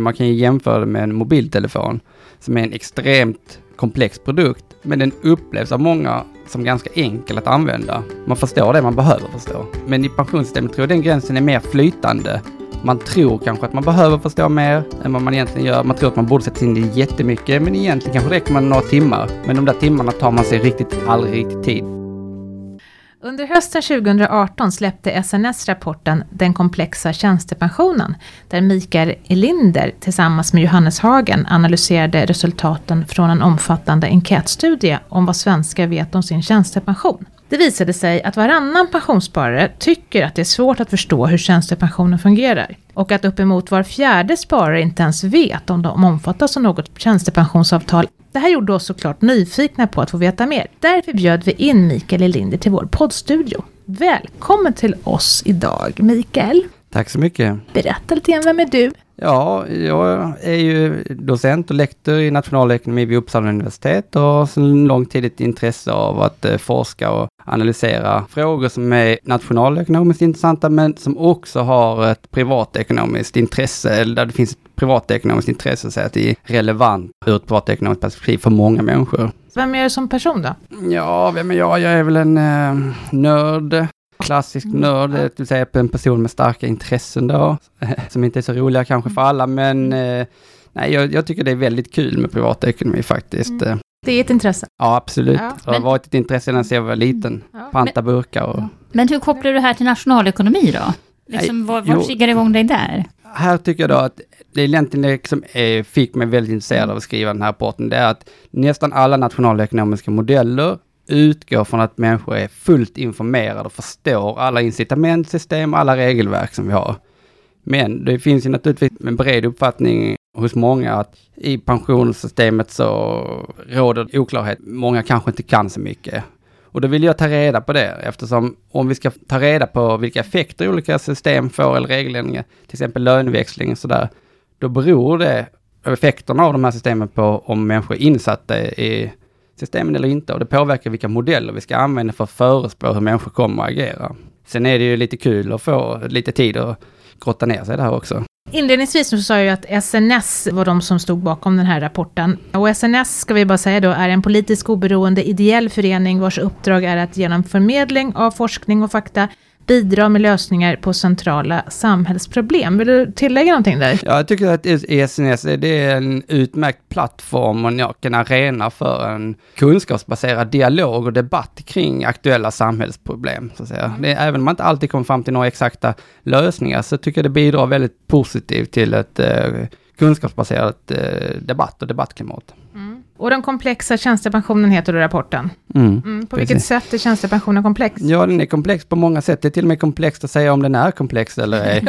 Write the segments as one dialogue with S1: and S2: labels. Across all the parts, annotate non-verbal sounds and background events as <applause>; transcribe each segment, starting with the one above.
S1: Man kan ju jämföra det med en mobiltelefon som är en extremt komplex produkt, men den upplevs av många som ganska enkel att använda. Man förstår det man behöver förstå. Men i pensionssystemet tror jag den gränsen är mer flytande. Man tror kanske att man behöver förstå mer än vad man egentligen gör. Man tror att man borde sätta sig in i det jättemycket, men egentligen kanske räcker man några timmar. Men de där timmarna tar man sig riktigt, aldrig riktigt tid.
S2: Under hösten 2018 släppte SNS rapporten Den komplexa tjänstepensionen, där Mikael Elinder tillsammans med Johannes Hagen analyserade resultaten från en omfattande enkätstudie om vad svenskar vet om sin tjänstepension. Det visade sig att varannan pensionssparare tycker att det är svårt att förstå hur tjänstepensionen fungerar. Och att uppemot var fjärde sparare inte ens vet om de omfattas av något tjänstepensionsavtal. Det här gjorde oss såklart nyfikna på att få veta mer. Därför bjöd vi in Mikael Elinder till vår poddstudio. Välkommen till oss idag, Mikael.
S1: Tack så mycket.
S2: Berätta lite grann, vem är du?
S1: Ja, jag är ju docent och lektor i nationalekonomi vid Uppsala universitet och har sedan lång tid ett intresse av att eh, forska och analysera frågor som är nationalekonomiskt intressanta, men som också har ett privatekonomiskt intresse, eller där det finns ett privatekonomiskt intresse, så att det är relevant ur ett privatekonomiskt perspektiv för många människor.
S2: Vem är du som person då?
S1: Ja, vem är jag? Jag är väl en eh, nörd, klassisk nörd, det vill säga en person med starka intressen då, <laughs> som inte är så roliga kanske för alla, men eh, nej, jag, jag, tycker det är väldigt kul med privatekonomi faktiskt. Mm.
S2: Det är ett intresse?
S1: Ja, absolut. Ja, det har varit ett intresse sedan jag var liten. Ja, Panta burkar och...
S3: Men hur kopplar du det här till nationalekonomi då? Liksom, var, var triggar igång dig där?
S1: Här tycker jag då att det egentligen det som är, fick mig väldigt intresserad av att skriva den här rapporten, det är att nästan alla nationalekonomiska modeller utgår från att människor är fullt informerade och förstår alla incitamentsystem och alla regelverk som vi har. Men det finns ju naturligtvis en bred uppfattning hos många att i pensionssystemet så råder oklarhet. Många kanske inte kan så mycket. Och då vill jag ta reda på det eftersom om vi ska ta reda på vilka effekter olika system får eller regeländringar, till exempel löneväxling och sådär, då beror det effekterna av de här systemen på om människor är insatta i systemen eller inte och det påverkar vilka modeller vi ska använda för att förespå hur människor kommer att agera. Sen är det ju lite kul att få lite tid att grotta ner sig i det här också.
S2: Inledningsvis så sa jag ju att SNS var de som stod bakom den här rapporten. Och SNS, ska vi bara säga då, är en politisk oberoende ideell förening vars uppdrag är att genom förmedling av forskning och fakta bidra med lösningar på centrala samhällsproblem. Vill du tillägga någonting där?
S1: Ja, jag tycker att ESNS det är en utmärkt plattform och en arena för en kunskapsbaserad dialog och debatt kring aktuella samhällsproblem. Så att säga. Det är, även om man inte alltid kommer fram till några exakta lösningar så tycker jag det bidrar väldigt positivt till ett eh, kunskapsbaserat eh, debatt och debattklimat.
S2: Och den komplexa tjänstepensionen heter då rapporten.
S1: Mm,
S2: mm, på vilket sätt är tjänstepensionen komplex?
S1: Ja, den är komplex på många sätt. Det är till och med komplext att säga om den är komplex eller ej.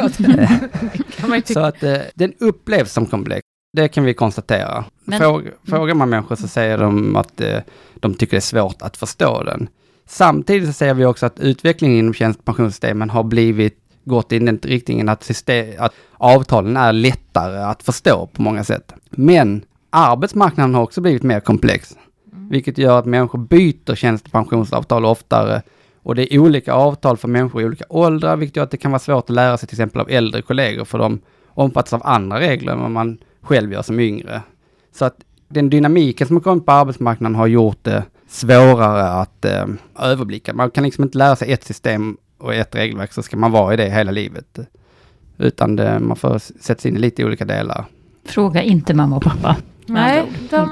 S1: <laughs> så att eh, den upplevs som komplex. Det kan vi konstatera. Men, Fråga, mm. frågar man människor så säger de att eh, de tycker det är svårt att förstå den. Samtidigt så säger vi också att utvecklingen inom tjänstepensionssystemen har blivit gått i den riktningen att, system, att avtalen är lättare att förstå på många sätt. Men arbetsmarknaden har också blivit mer komplex, mm. vilket gör att människor byter tjänstepensionsavtal oftare och det är olika avtal för människor i olika åldrar, vilket gör att det kan vara svårt att lära sig till exempel av äldre kollegor, för de omfattas av andra regler än vad man själv gör som yngre. Så att den dynamiken som har kommit på arbetsmarknaden har gjort det svårare att eh, överblicka. Man kan liksom inte lära sig ett system och ett regelverk, så ska man vara i det hela livet. Utan det, man får sätta sig in i lite olika delar.
S3: Fråga inte mamma och pappa.
S2: Nej,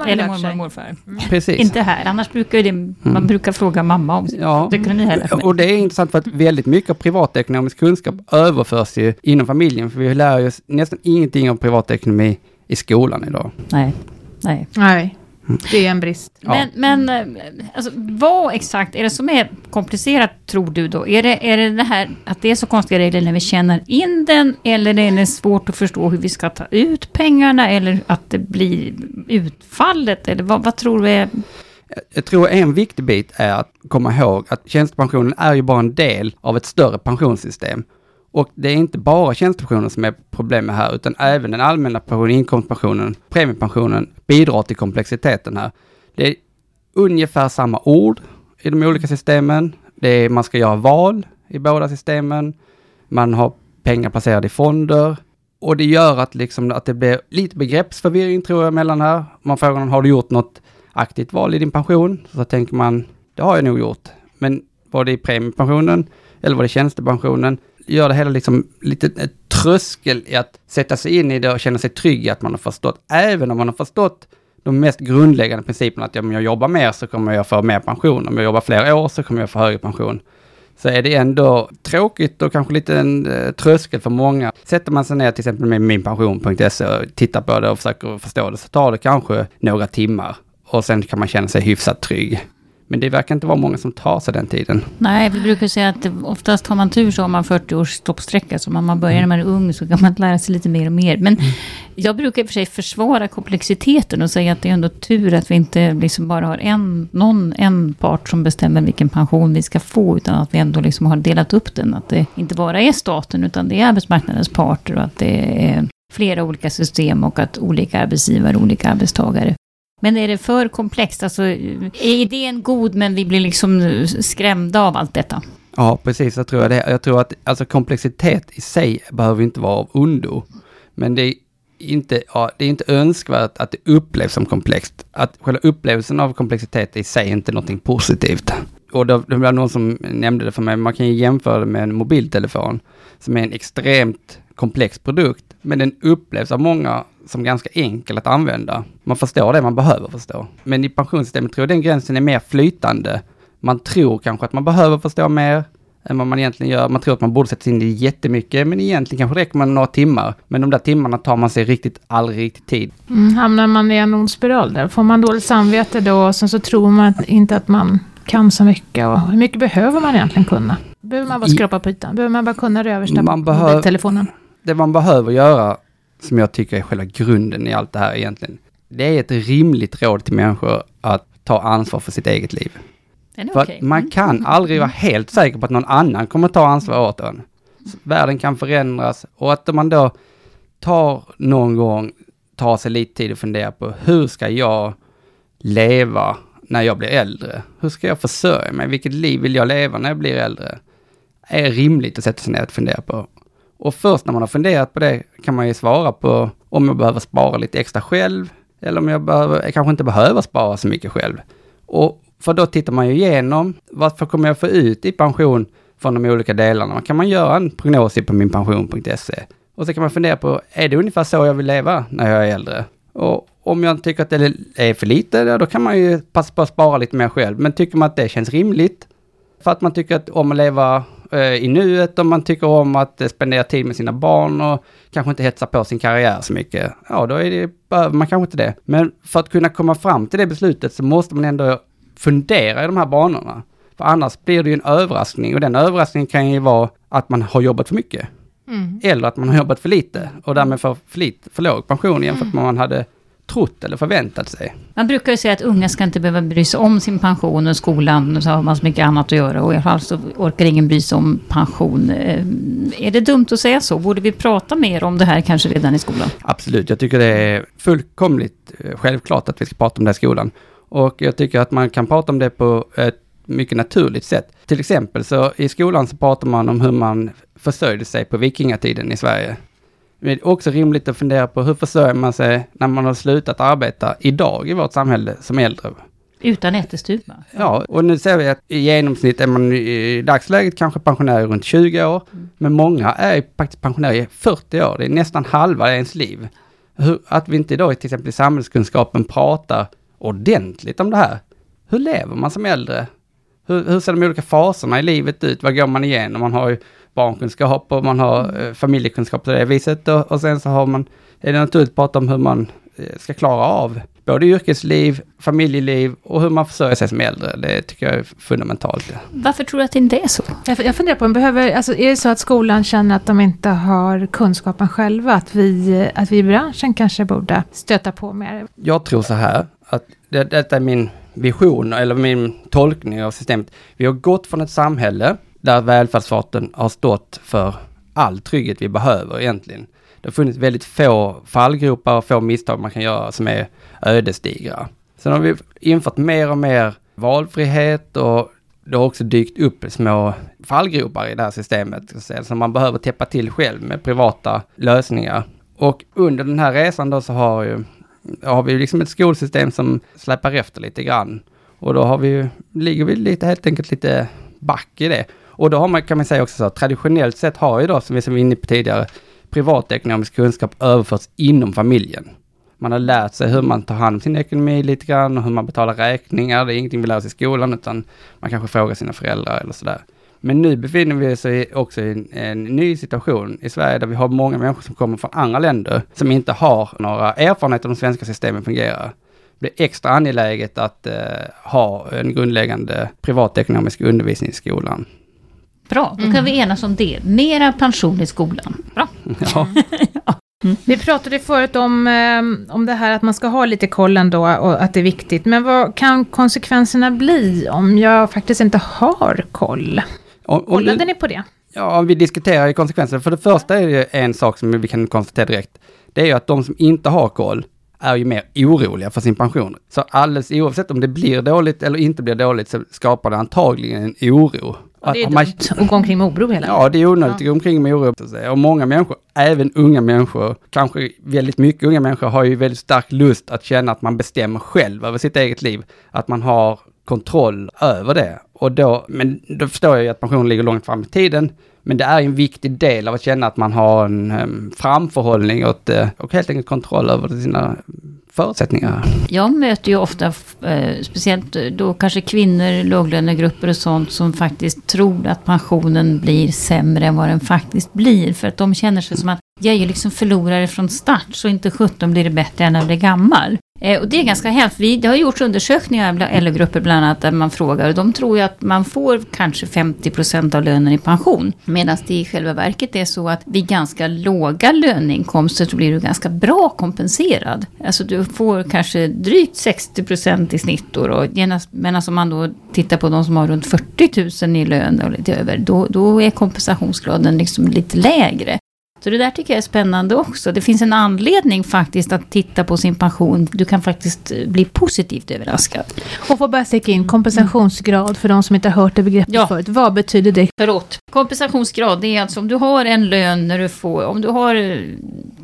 S3: Eller mormor och morfar.
S1: Mm. Precis.
S3: Inte här, annars brukar det, man mm. brukar fråga mamma om
S1: ja. ekonomi heller. Och det är intressant för att väldigt mycket av privatekonomisk kunskap överförs ju inom familjen, för vi lär oss nästan ingenting om privatekonomi i skolan idag.
S3: Nej. Nej.
S2: Nej. Det är en brist.
S3: Men, men eh, alltså, vad exakt är det som är komplicerat, tror du då? Är det, är det det här att det är så konstiga regler när vi tjänar in den, eller är det svårt att förstå hur vi ska ta ut pengarna, eller att det blir utfallet, eller vad, vad tror du är...
S1: Jag tror en viktig bit är att komma ihåg att tjänstepensionen är ju bara en del av ett större pensionssystem. Och det är inte bara tjänstepensionen som är problemet här, utan även den allmänna pensionen, inkomstpensionen, premiepensionen bidrar till komplexiteten här. Det är ungefär samma ord i de olika systemen. Det är, man ska göra val i båda systemen. Man har pengar placerade i fonder. Och det gör att, liksom, att det blir lite begreppsförvirring tror jag mellan här. Man frågar någon, har du gjort något aktivt val i din pension? Så tänker man, det har jag nog gjort. Men var det i premiepensionen eller var det tjänstepensionen? Gör det hela liksom lite ett tröskel i att sätta sig in i det och känna sig trygg i att man har förstått. Även om man har förstått de mest grundläggande principerna att om jag jobbar mer så kommer jag få mer pension. Om jag jobbar fler år så kommer jag få högre pension. Så är det ändå tråkigt och kanske lite en eh, tröskel för många. Sätter man sig ner till exempel med minpension.se och tittar på det och försöker förstå det så tar det kanske några timmar och sen kan man känna sig hyfsat trygg. Men det verkar inte vara många som tar sig den tiden.
S3: Nej, vi brukar säga att oftast har man tur så har man 40 års stoppsträcka. Så om man börjar när man är ung så kan man lära sig lite mer och mer. Men mm. jag brukar i och för sig försvara komplexiteten och säga att det är ändå tur att vi inte liksom bara har en, någon, en part som bestämmer vilken pension vi ska få. Utan att vi ändå liksom har delat upp den. Att det inte bara är staten utan det är arbetsmarknadens parter och att det är flera olika system och att olika arbetsgivare och olika arbetstagare men är det för komplext? Alltså, är idén god men vi blir liksom skrämda av allt detta?
S1: Ja, precis. Jag tror, det. jag tror att alltså, komplexitet i sig behöver inte vara av ondo. Men det är inte, ja, det är inte önskvärt att det upplevs som komplext. Att själva upplevelsen av komplexitet i sig är inte någonting positivt. Och det, det var någon som nämnde det för mig, man kan ju jämföra det med en mobiltelefon som är en extremt komplex produkt, men den upplevs av många som ganska enkel att använda. Man förstår det man behöver förstå. Men i pensionssystemet tror jag den gränsen är mer flytande. Man tror kanske att man behöver förstå mer än vad man egentligen gör. Man tror att man borde sätta sig in i jättemycket, men egentligen kanske räcker man några timmar. Men de där timmarna tar man sig riktigt, aldrig riktigt tid.
S2: Mm, hamnar man i en ond spiral där? Får man dåligt samvete då och sen så tror man inte att man kan så mycket och hur mycket behöver man egentligen kunna? Behöver man bara skrapa på ytan? Behöver man bara kunna det översta man behöver, telefonen?
S1: Det man behöver göra som jag tycker är själva grunden i allt det här egentligen. Det är ett rimligt råd till människor att ta ansvar för sitt eget liv. För okay. man mm. kan aldrig vara helt säker på att någon annan kommer ta ansvar åt en. Världen kan förändras och att man då tar någon gång, tar sig lite tid att fundera på hur ska jag leva när jag blir äldre? Hur ska jag försörja mig? Vilket liv vill jag leva när jag blir äldre? Är rimligt att sätta sig ner och fundera på. Och först när man har funderat på det kan man ju svara på om jag behöver spara lite extra själv eller om jag, behöver, jag kanske inte behöver spara så mycket själv. Och för då tittar man ju igenom, varför kommer jag få ut i pension från de olika delarna? Kan man göra en prognos på minpension.se? Och så kan man fundera på, är det ungefär så jag vill leva när jag är äldre? Och om jag tycker att det är för lite, då kan man ju passa på att spara lite mer själv. Men tycker man att det känns rimligt, för att man tycker att om att leva eh, i nuet, om man tycker om att eh, spendera tid med sina barn och kanske inte hetsa på sin karriär så mycket, ja då är det, behöver man kanske inte det. Men för att kunna komma fram till det beslutet så måste man ändå fundera i de här banorna. För annars blir det ju en överraskning och den överraskningen kan ju vara att man har jobbat för mycket. Mm. Eller att man har jobbat för lite och därmed får för, lite, för låg pension jämfört med vad man hade trott eller förväntat sig.
S3: Man brukar ju säga att unga ska inte behöva bry sig om sin pension och skolan, och så har man så mycket annat att göra och i alla fall så orkar ingen bry sig om pension. Eh, är det dumt att säga så? Borde vi prata mer om det här kanske redan i skolan?
S1: Absolut, jag tycker det är fullkomligt eh, självklart att vi ska prata om det i skolan. Och jag tycker att man kan prata om det på ett mycket naturligt sätt. Till exempel så i skolan så pratar man om hur man försörjde sig på vikingatiden i Sverige. Det är också rimligt att fundera på hur försörjer man sig när man har slutat arbeta idag i vårt samhälle som äldre.
S3: Utan ättestupa?
S1: Ja, och nu ser vi att i genomsnitt är man i dagsläget kanske pensionär runt 20 år, mm. men många är faktiskt pensionärer i 40 år. Det är nästan halva ens liv. Hur, att vi inte idag till exempel i samhällskunskapen pratar ordentligt om det här. Hur lever man som äldre? Hur, hur ser de olika faserna i livet ut? Vad går man igenom? Man har ju barnkunskap och man har eh, familjekunskap på det viset. Och, och sen så har man, är det naturligt att prata om hur man eh, ska klara av både yrkesliv, familjeliv och hur man försörjer sig som äldre. Det tycker jag är fundamentalt.
S3: Varför tror du att det inte är så?
S2: Jag, jag funderar på, behöver, alltså, är det så att skolan känner att de inte har kunskapen själva? Att vi, att vi i branschen kanske borde stöta på mer?
S1: Jag tror så här, att det, detta är min vision eller min tolkning av systemet. Vi har gått från ett samhälle där välfärdsstaten har stått för all trygghet vi behöver egentligen. Det har funnits väldigt få fallgropar och få misstag man kan göra som är ödesdigra. Sen har vi infört mer och mer valfrihet och det har också dykt upp små fallgropar i det här systemet som man behöver täppa till själv med privata lösningar. Och under den här resan då så har, ju, har vi liksom ett skolsystem som släpar efter lite grann. Och då har vi, ligger vi lite, helt enkelt lite back i det. Och då har man, kan man säga också så, traditionellt sett har ju då, som vi var inne på tidigare, privatekonomisk kunskap överförts inom familjen. Man har lärt sig hur man tar hand om sin ekonomi lite grann och hur man betalar räkningar. Det är ingenting vi lär oss i skolan utan man kanske frågar sina föräldrar eller sådär. Men nu befinner vi oss också i en, en, ny situation i Sverige där vi har många människor som kommer från andra länder som inte har några erfarenheter av de svenska systemen fungerar. Det blir extra angeläget att eh, ha en grundläggande privatekonomisk undervisning i skolan.
S3: Bra, då kan mm. vi enas om det. Mera pension i skolan. Bra. <laughs> <laughs> Ja.
S2: Mm. Vi pratade förut om, eh, om det här att man ska ha lite koll ändå och att det är viktigt. Men vad kan konsekvenserna bli om jag faktiskt inte har koll? Kollade ni på det?
S1: Ja, vi diskuterar ju konsekvenser. För det första är det en sak som vi kan konstatera direkt. Det är ju att de som inte har koll är ju mer oroliga för sin pension. Så alldeles oavsett om det blir dåligt eller inte blir dåligt så skapar det antagligen en oro.
S2: Och det är dumt att gå omkring med oro hela
S1: Ja, det är onödigt ja. att gå omkring med oro. Och många människor, även unga människor, kanske väldigt mycket unga människor, har ju väldigt stark lust att känna att man bestämmer själv över sitt eget liv. Att man har kontroll över det. Och då, men då förstår jag ju att pensionen ligger långt fram i tiden. Men det är en viktig del av att känna att man har en um, framförhållning och, uh, och helt enkelt kontroll över sina förutsättningar.
S3: Jag möter ju ofta, eh, speciellt eh, då kanske kvinnor, låglönegrupper och sånt, som faktiskt tror att pensionen blir sämre än vad den faktiskt blir. För att de känner sig som att jag är ju liksom förlorare från start, så inte 17 blir det bättre än när jag blir gammal. Eh, och det är ganska hemskt. Det har gjorts undersökningar bland LO-grupper bland annat där man frågar och de tror ju att man får kanske 50% av lönen i pension. Medan det i själva verket är så att vid ganska låga löneinkomster så blir du ganska bra kompenserad. Alltså du får kanske drygt 60% i snitt då. Och genast, alltså, om man då tittar på de som har runt 40 000 i lön och lite över, då, då är kompensationsgraden liksom lite lägre. Så det där tycker jag är spännande också. Det finns en anledning faktiskt att titta på sin pension. Du kan faktiskt eh, bli positivt överraskad.
S2: Och få bara sticka in kompensationsgrad för de som inte har hört det begreppet ja. förut. Vad betyder det?
S3: Förlåt. Kompensationsgrad, det är alltså om du har en lön när du får, om du har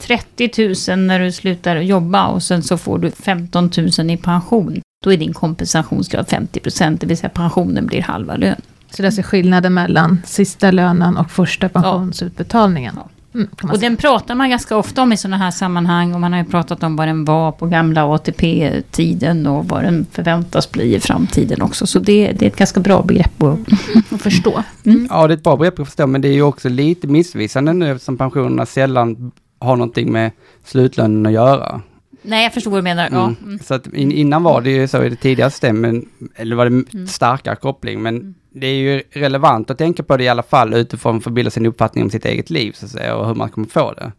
S3: 30 eh, 000 när du slutar jobba och sen så får du 15 000 i pension. Då är din kompensationsgrad 50 procent, det vill säga pensionen blir halva lön.
S2: Så det är alltså skillnaden mellan sista lönen och första pensionsutbetalningen? Ja.
S3: Mm, och den pratar man ganska ofta om i sådana här sammanhang. Och man har ju pratat om vad den var på gamla ATP-tiden och vad den förväntas bli i framtiden också. Så det, det är ett ganska bra begrepp att, att <laughs> förstå.
S1: Mm. Ja, det är ett bra begrepp att förstå, men det är ju också lite missvisande nu eftersom pensionerna sällan har någonting med slutlönen att göra.
S3: Nej, jag förstår vad du menar. Mm. Ja.
S1: Mm. Så att in, innan var det ju så i det tidigare systemet, eller var det mm. starkare koppling, men mm det är ju relevant att tänka på det i alla fall utifrån för att bilda sin uppfattning om sitt eget liv så att säga, och hur man kommer få det.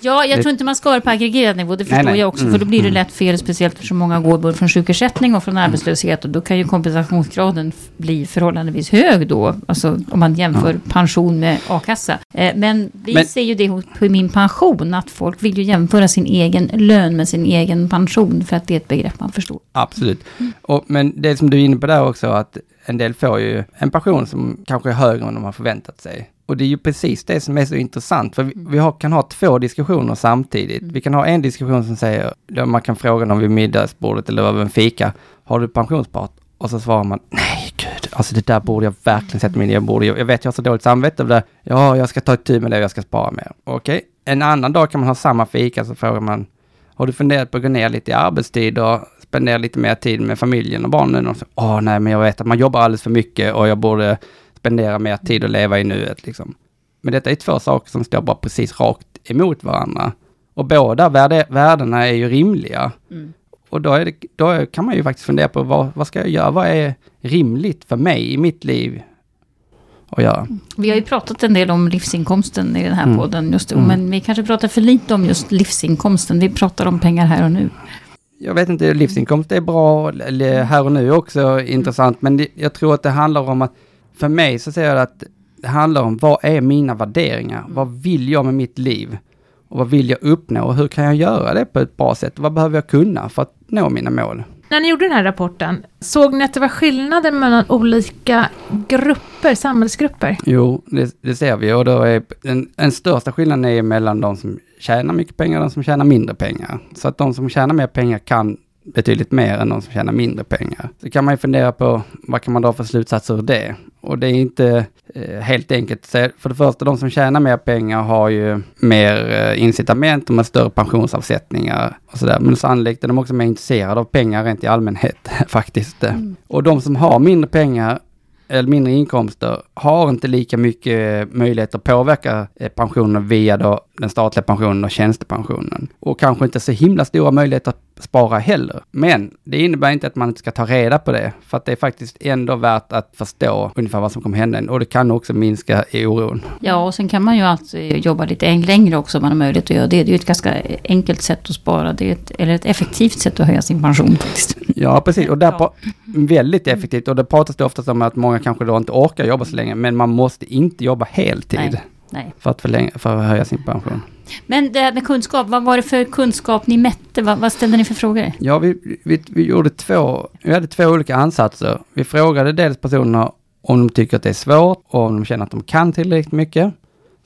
S3: Ja, jag det... tror inte man ska vara på aggregerad nivå, det förstår nej, nej. jag också, mm, för då blir det mm. lätt fel, speciellt för så många går både från sjukersättning och från mm. arbetslöshet, och då kan ju kompensationsgraden bli förhållandevis hög då, alltså om man jämför ja. pension med a-kassa. Eh, men vi men... ser ju det på min pension, att folk vill ju jämföra sin egen lön med sin egen pension, för att det är ett begrepp man förstår.
S1: Absolut. Mm. Och, men det som du är inne på där också, att en del får ju en pension som kanske är högre än de har förväntat sig. Och det är ju precis det som är så intressant, för vi, mm. vi har, kan ha två diskussioner samtidigt. Mm. Vi kan ha en diskussion som säger, där man kan fråga någon vid middagsbordet eller över en fika, har du pensionsspart? Och så svarar man, nej gud, alltså det där borde jag verkligen sätta mig in i. Jag, borde, jag vet jag har så dåligt samvete över det. Ja, jag ska ta tur med det och jag ska spara mer. Okej, okay. en annan dag kan man ha samma fika, så frågar man, har du funderat på att gå ner lite i arbetstid och spendera lite mer tid med familjen och barnen? Och så, Åh nej, men jag vet att man jobbar alldeles för mycket och jag borde spendera mer tid och leva i nuet. Liksom. Men detta är två saker som står bara precis rakt emot varandra. Och båda värde, värdena är ju rimliga. Mm. Och då, det, då, kan man ju faktiskt fundera på vad, vad ska jag göra? Vad är rimligt för mig i mitt liv att göra?
S3: Vi har ju pratat en del om livsinkomsten i den här mm. podden just mm. men vi kanske pratar för lite om just livsinkomsten. Vi pratar om pengar här och nu.
S1: Jag vet inte, livsinkomst är bra, eller här och nu också intressant, men det, jag tror att det handlar om att för mig så säger jag att det handlar om vad är mina värderingar? Mm. Vad vill jag med mitt liv? Och vad vill jag uppnå och hur kan jag göra det på ett bra sätt? Vad behöver jag kunna för att nå mina mål?
S2: När ni gjorde den här rapporten, såg ni att det var skillnader mellan olika grupper, samhällsgrupper?
S1: Jo, det, det ser vi och då är den, den största skillnaden är mellan de som tjänar mycket pengar och de som tjänar mindre pengar. Så att de som tjänar mer pengar kan betydligt mer än de som tjänar mindre pengar. Så kan man ju fundera på vad kan man dra för slutsatser ur det? Och det är inte eh, helt enkelt. För det första, de som tjänar mer pengar har ju mer eh, incitament, de har större pensionsavsättningar och sådär. Men sannolikt är de också mer intresserade av pengar rent i allmänhet <laughs> faktiskt. Mm. Och de som har mindre pengar eller mindre inkomster har inte lika mycket möjlighet att påverka eh, pensionen via då den statliga pensionen och tjänstepensionen. Och kanske inte så himla stora möjligheter att spara heller. Men det innebär inte att man inte ska ta reda på det, för att det är faktiskt ändå värt att förstå ungefär vad som kommer hända och det kan också minska oron.
S3: Ja, och sen kan man ju alltid jobba lite längre också om man har möjlighet att göra det. Det är ju ett ganska enkelt sätt att spara, det är ett, eller ett effektivt sätt att höja sin pension faktiskt.
S1: Ja, precis. Och där väldigt effektivt och det pratas det oftast om att många kanske då inte orkar jobba så länge, men man måste inte jobba heltid. Nej. Nej. För, att förlänga, för att höja sin pension.
S3: Men det här med kunskap, vad var det för kunskap ni mätte? Vad, vad ställde ni för frågor?
S1: Ja, vi, vi, vi, gjorde två, vi hade två olika ansatser. Vi frågade dels personerna om de tycker att det är svårt och om de känner att de kan tillräckligt mycket.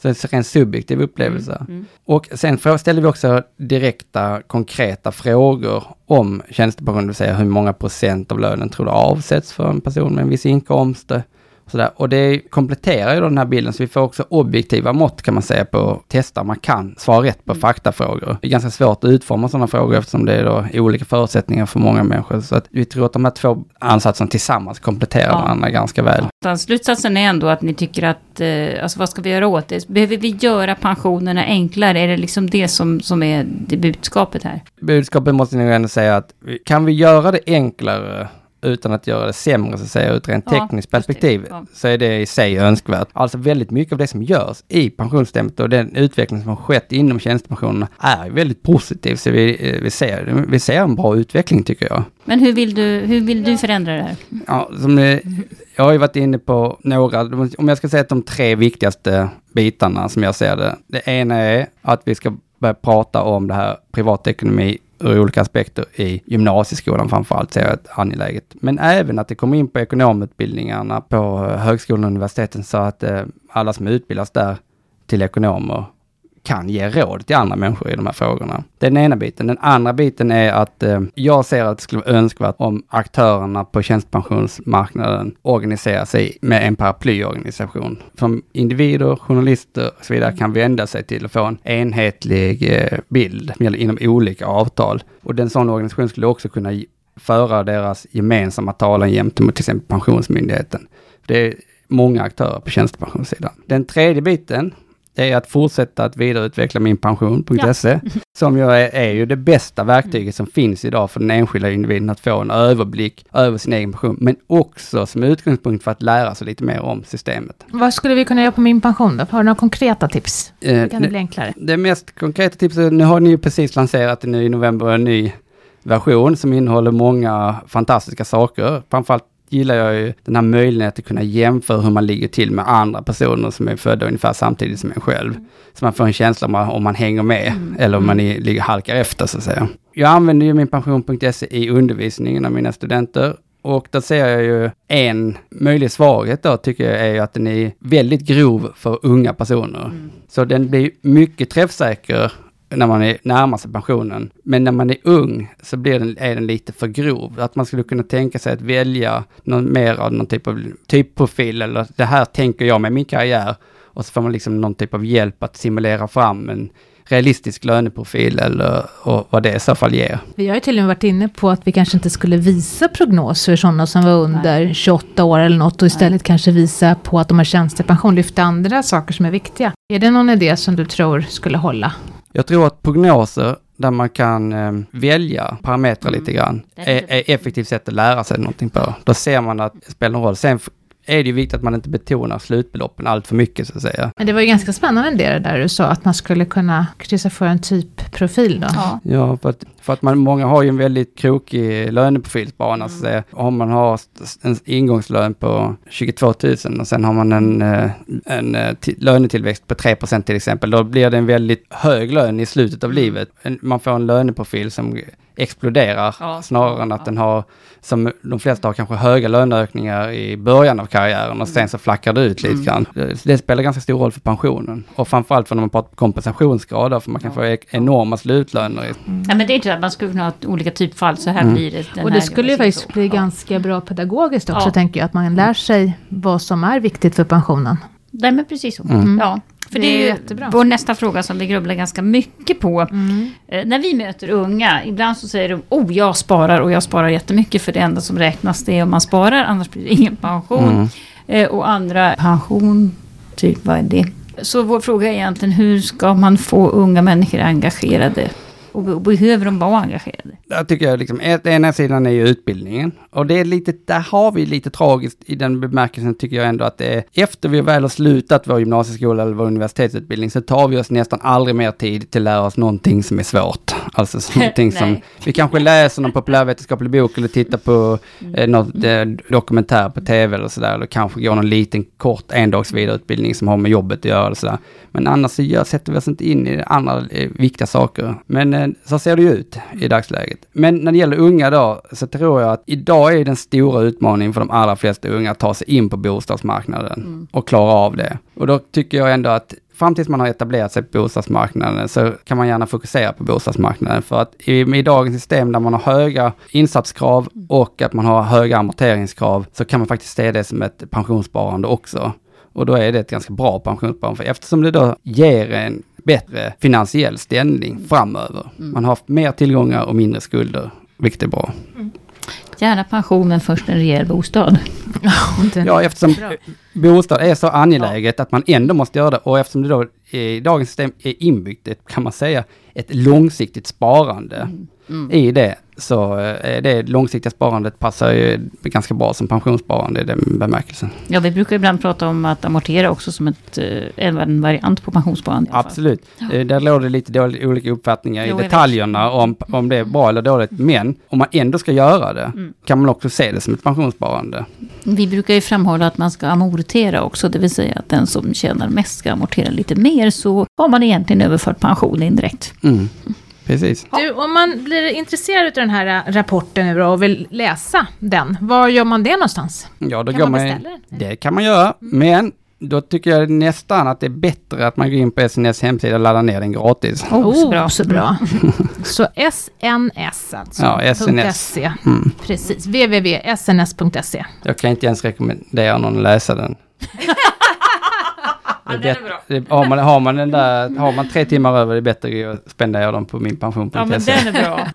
S1: Så det är en subjektiv upplevelse. Mm, mm. Och sen ställde vi också direkta, konkreta frågor om tjänstepension, det vill säga hur många procent av lönen tror du avsätts för en person med en viss inkomst? Sådär. Och det kompletterar ju då den här bilden, så vi får också objektiva mått kan man säga på testa man kan svara rätt på mm. faktafrågor. Det är ganska svårt att utforma sådana frågor eftersom det är då olika förutsättningar för många människor. Så att vi tror att de här två ansatserna tillsammans kompletterar ja. varandra ganska väl.
S3: Slutsatsen är ändå att ni tycker att, eh, alltså vad ska vi göra åt det? Behöver vi göra pensionerna enklare? Är det liksom det som, som är det budskapet här?
S1: Budskapet måste ni ändå säga att kan vi göra det enklare utan att göra det sämre så att säga, ur ett rent tekniskt ja, perspektiv, ja. så är det i sig önskvärt. Alltså väldigt mycket av det som görs i pensionssystemet och den utveckling som har skett inom tjänstepensionerna är väldigt positiv. Så vi, eh, vi, ser, vi ser en bra utveckling tycker jag.
S3: Men hur vill du, hur vill du förändra det här?
S1: Ja, som det, jag har ju varit inne på några, om jag ska säga att de tre viktigaste bitarna som jag ser det. Det ena är att vi ska börja prata om det här privatekonomi ur olika aspekter i gymnasieskolan framförallt ser jag ett angeläget. Men även att det kommer in på ekonomutbildningarna på eh, högskolan och universiteten så att eh, alla som utbildas där till ekonomer kan ge råd till andra människor i de här frågorna. Det är den ena biten. Den andra biten är att eh, jag ser att det skulle vara önskvärt om aktörerna på tjänstepensionsmarknaden organiserar sig med en paraplyorganisation. Som individer, journalister och så vidare kan vända sig till och få en enhetlig eh, bild inom olika avtal. Och den sån organisation skulle också kunna föra deras gemensamma talan gentemot till exempel Pensionsmyndigheten. Det är många aktörer på tjänstepensionssidan. Den tredje biten det är att fortsätta att vidareutveckla min pension.se, ja. <laughs> som ju är, är, ju det bästa verktyget som finns idag för den enskilda individen att få en överblick över sin egen pension, men också som utgångspunkt för att lära sig lite mer om systemet.
S2: Vad skulle vi kunna göra på min pension då? Har du några konkreta tips? Eh, kan det bli enklare?
S1: Det mest konkreta tipset, nu har ni ju precis lanserat nu i november en ny version som innehåller många fantastiska saker. Framförallt gillar jag ju den här möjligheten att kunna jämföra hur man ligger till med andra personer som är födda ungefär samtidigt som en själv. Mm. Så man får en känsla om man, om man hänger med mm. eller om man är, ligger halkar efter så att säga. Jag använder ju min pension.se i undervisningen av mina studenter och där ser jag ju en möjlig svaghet då tycker jag är att den är väldigt grov för unga personer. Mm. Så den blir mycket träffsäker när man är närmar sig pensionen. Men när man är ung så blir den, är den lite för grov. Att man skulle kunna tänka sig att välja någon mer av någon typ av typprofil eller det här tänker jag med min karriär. Och så får man liksom någon typ av hjälp att simulera fram en realistisk löneprofil eller och vad det i så fall ger.
S2: Vi har ju till och med varit inne på att vi kanske inte skulle visa prognoser sådana som var under Nej. 28 år eller något och istället Nej. kanske visa på att de har tjänstepension, lyfta andra saker som är viktiga. Är det någon idé som du tror skulle hålla?
S1: Jag tror att prognoser där man kan eh, välja parametrar mm. lite grann är, är effektivt sätt att lära sig någonting på. Då ser man att det spelar en roll. Sen är det ju viktigt att man inte betonar slutbeloppen allt för mycket så att säga.
S2: Men det var ju ganska spännande det där du sa, att man skulle kunna kryssa för en typprofil då.
S1: Ja, ja för att, för att man, många har ju en väldigt krokig löneprofilsbana mm. så att säga. Om man har en ingångslön på 22 000 och sen har man en, eh, en eh, lönetillväxt på 3% till exempel, då blir det en väldigt hög lön i slutet av mm. livet. Man får en löneprofil som exploderar ja. snarare än att ja. den har, som de flesta har, kanske höga löneökningar i början av karriären och sen mm. så flackar det ut lite mm. grann. Det spelar ganska stor roll för pensionen och framförallt för när man pratar kompensationsgrad, för man kan ja. få enorma slutlöner.
S3: Mm. Ja men det är inte att man skulle kunna ha olika typfall, så här mm. blir det.
S2: och det skulle ju faktiskt bli ganska bra pedagogiskt också, tänker jag, att man lär sig vad som är viktigt för pensionen.
S3: Nej men precis så. Mm. Ja. För det, är ju jättebra. vår nästa fråga som vi grubblar ganska mycket på. Mm. Eh, när vi möter unga, ibland så säger de oh jag sparar och jag sparar jättemycket för det enda som räknas det är om man sparar, annars blir det ingen pension. Mm. Eh, och andra, pension, typ vad är det? Så vår fråga är egentligen hur ska man få unga människor engagerade och behöver de vara engagerade?
S1: Jag tycker jag liksom, ena sidan är ju utbildningen. Och det är lite, där har vi lite tragiskt i den bemärkelsen tycker jag ändå att det är, efter vi väl har slutat vår gymnasieskola eller vår universitetsutbildning så tar vi oss nästan aldrig mer tid till att lära oss någonting som är svårt. Alltså <laughs> någonting som, vi kanske läser någon populärvetenskaplig bok eller tittar på mm. eh, något eh, dokumentär på tv eller sådär. Eller kanske går någon liten kort endags vidareutbildning som har med jobbet att göra eller sådär. Men annars så gör, sätter vi oss inte in i andra eh, viktiga saker. Men eh, så ser det ju ut i dagsläget. Men när det gäller unga då, så tror jag att idag är den stora utmaningen för de allra flesta unga att ta sig in på bostadsmarknaden mm. och klara av det. Och då tycker jag ändå att fram tills man har etablerat sig på bostadsmarknaden så kan man gärna fokusera på bostadsmarknaden. För att i, i dagens system där man har höga insatskrav och att man har höga amorteringskrav så kan man faktiskt se det som ett pensionssparande också. Och då är det ett ganska bra pensionssparande, för eftersom det då ger en bättre finansiell ställning framöver. Mm. Man har mer tillgångar och mindre skulder, vilket är bra. Mm.
S3: Gärna pension, men först en rejäl bostad. <laughs>
S1: ja, eftersom bostad är så angeläget att man ändå måste göra det. Och eftersom det då i dagens system är inbyggt, kan man säga, ett långsiktigt sparande mm. Mm. i det, så eh, det långsiktiga sparandet passar ju ganska bra som pensionssparande i den bemärkelsen.
S3: Ja, vi brukar ibland prata om att amortera också som ett, eh, en variant på pensionssparande.
S1: Absolut. Ja. Eh, där låg det lite dålig, olika uppfattningar jo, i detaljerna om, om det är bra eller dåligt. Men om man ändå ska göra det, mm. kan man också se det som ett pensionssparande.
S3: Vi brukar ju framhålla att man ska amortera också, det vill säga att den som tjänar mest ska amortera lite mer, så har man egentligen överfört pension indirekt. Mm.
S1: Precis.
S2: Du, om man blir intresserad av den här äh, rapporten nu och vill läsa den, var gör man det någonstans?
S1: Ja, då kan man, man den? Det kan man göra, men då tycker jag nästan att det är bättre att man går in på SNS hemsida och laddar ner den gratis.
S2: Oh, oh så bra. Så, bra. <laughs> så SNS alltså?
S1: Ja, SNS.
S2: Mm. Precis, www.sns.se.
S1: Jag kan inte ens rekommendera någon att läsa den. <laughs>
S3: det är bra.
S1: Det, har, man, har, man den där, har man tre timmar över, det är bättre att spendera dem på min pension.
S3: Ja, men den är bra. <laughs>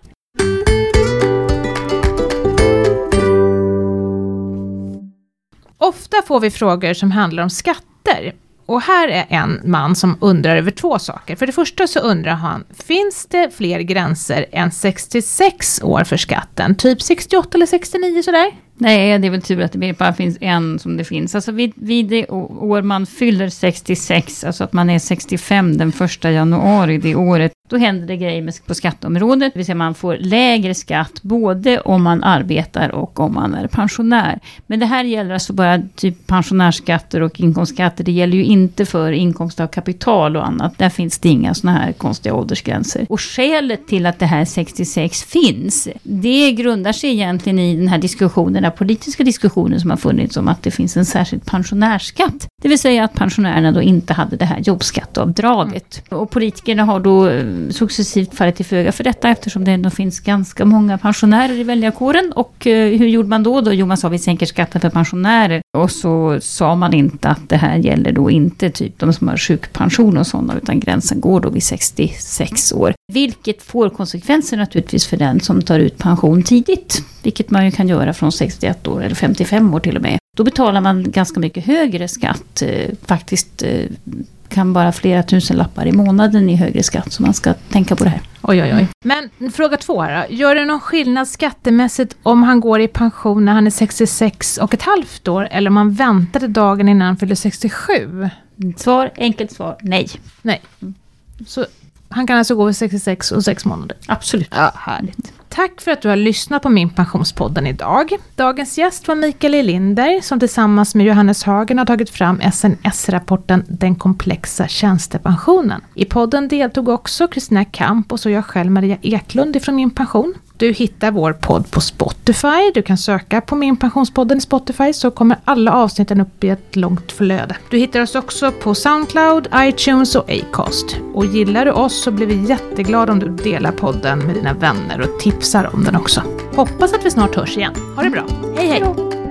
S2: Ofta får vi frågor som handlar om skatter. Och här är en man som undrar över två saker. För det första så undrar han, finns det fler gränser än 66 år för skatten? Typ 68 eller 69 sådär?
S3: Nej, det är väl tur att det bara finns en som det finns. Alltså vid, vid det år man fyller 66, alltså att man är 65 den första januari det året, då händer det grejer på skatteområdet. Det vill säga man får lägre skatt både om man arbetar och om man är pensionär. Men det här gäller alltså bara typ pensionärsskatter och inkomstskatter. Det gäller ju inte för inkomst av kapital och annat. Där finns det inga sådana här konstiga åldersgränser. Och skälet till att det här 66 finns, det grundar sig egentligen i den här diskussionen här politiska diskussionen som har funnits om att det finns en särskild pensionärsskatt. Det vill säga att pensionärerna då inte hade det här jobbskatteavdraget. Och politikerna har då eh, successivt fallit till föga för detta eftersom det ändå finns ganska många pensionärer i väljarkåren. Och eh, hur gjorde man då? då? Jo, man sa vi sänker skatten för pensionärer. Och så sa man inte att det här gäller då inte typ de som har sjukpension och sådana, utan gränsen går då vid 66 år. Vilket får konsekvenser naturligtvis för den som tar ut pension tidigt. Vilket man ju kan göra från 61 år eller 55 år till och med. Då betalar man ganska mycket högre skatt. Eh, faktiskt eh, kan bara flera tusen lappar i månaden i högre skatt. Så man ska tänka på det här.
S2: Oj, oj, oj. Men fråga två här då. Gör det någon skillnad skattemässigt om han går i pension när han är 66 och ett halvt år eller om man väntar till dagen innan han fyller 67?
S3: Svar, enkelt svar, nej.
S2: Nej. Så han kan alltså gå vid 66 och 6 månader?
S3: Absolut.
S2: Ja, härligt. Tack för att du har lyssnat på min Pensionspodden idag. Dagens gäst var Mikael Elinder som tillsammans med Johannes Hagen har tagit fram SNS-rapporten Den komplexa tjänstepensionen. I podden deltog också Kristina Kamp och så jag själv Maria Eklund ifrån Min Pension. Du hittar vår podd på Spotify. Du kan söka på Min Pensionspodden i Spotify så kommer alla avsnitten upp i ett långt flöde. Du hittar oss också på Soundcloud, iTunes och Acast. Och gillar du oss så blir vi jätteglada om du delar podden med dina vänner och tipsar om den också. Hoppas att vi snart hörs igen. Ha det bra. Hej hej!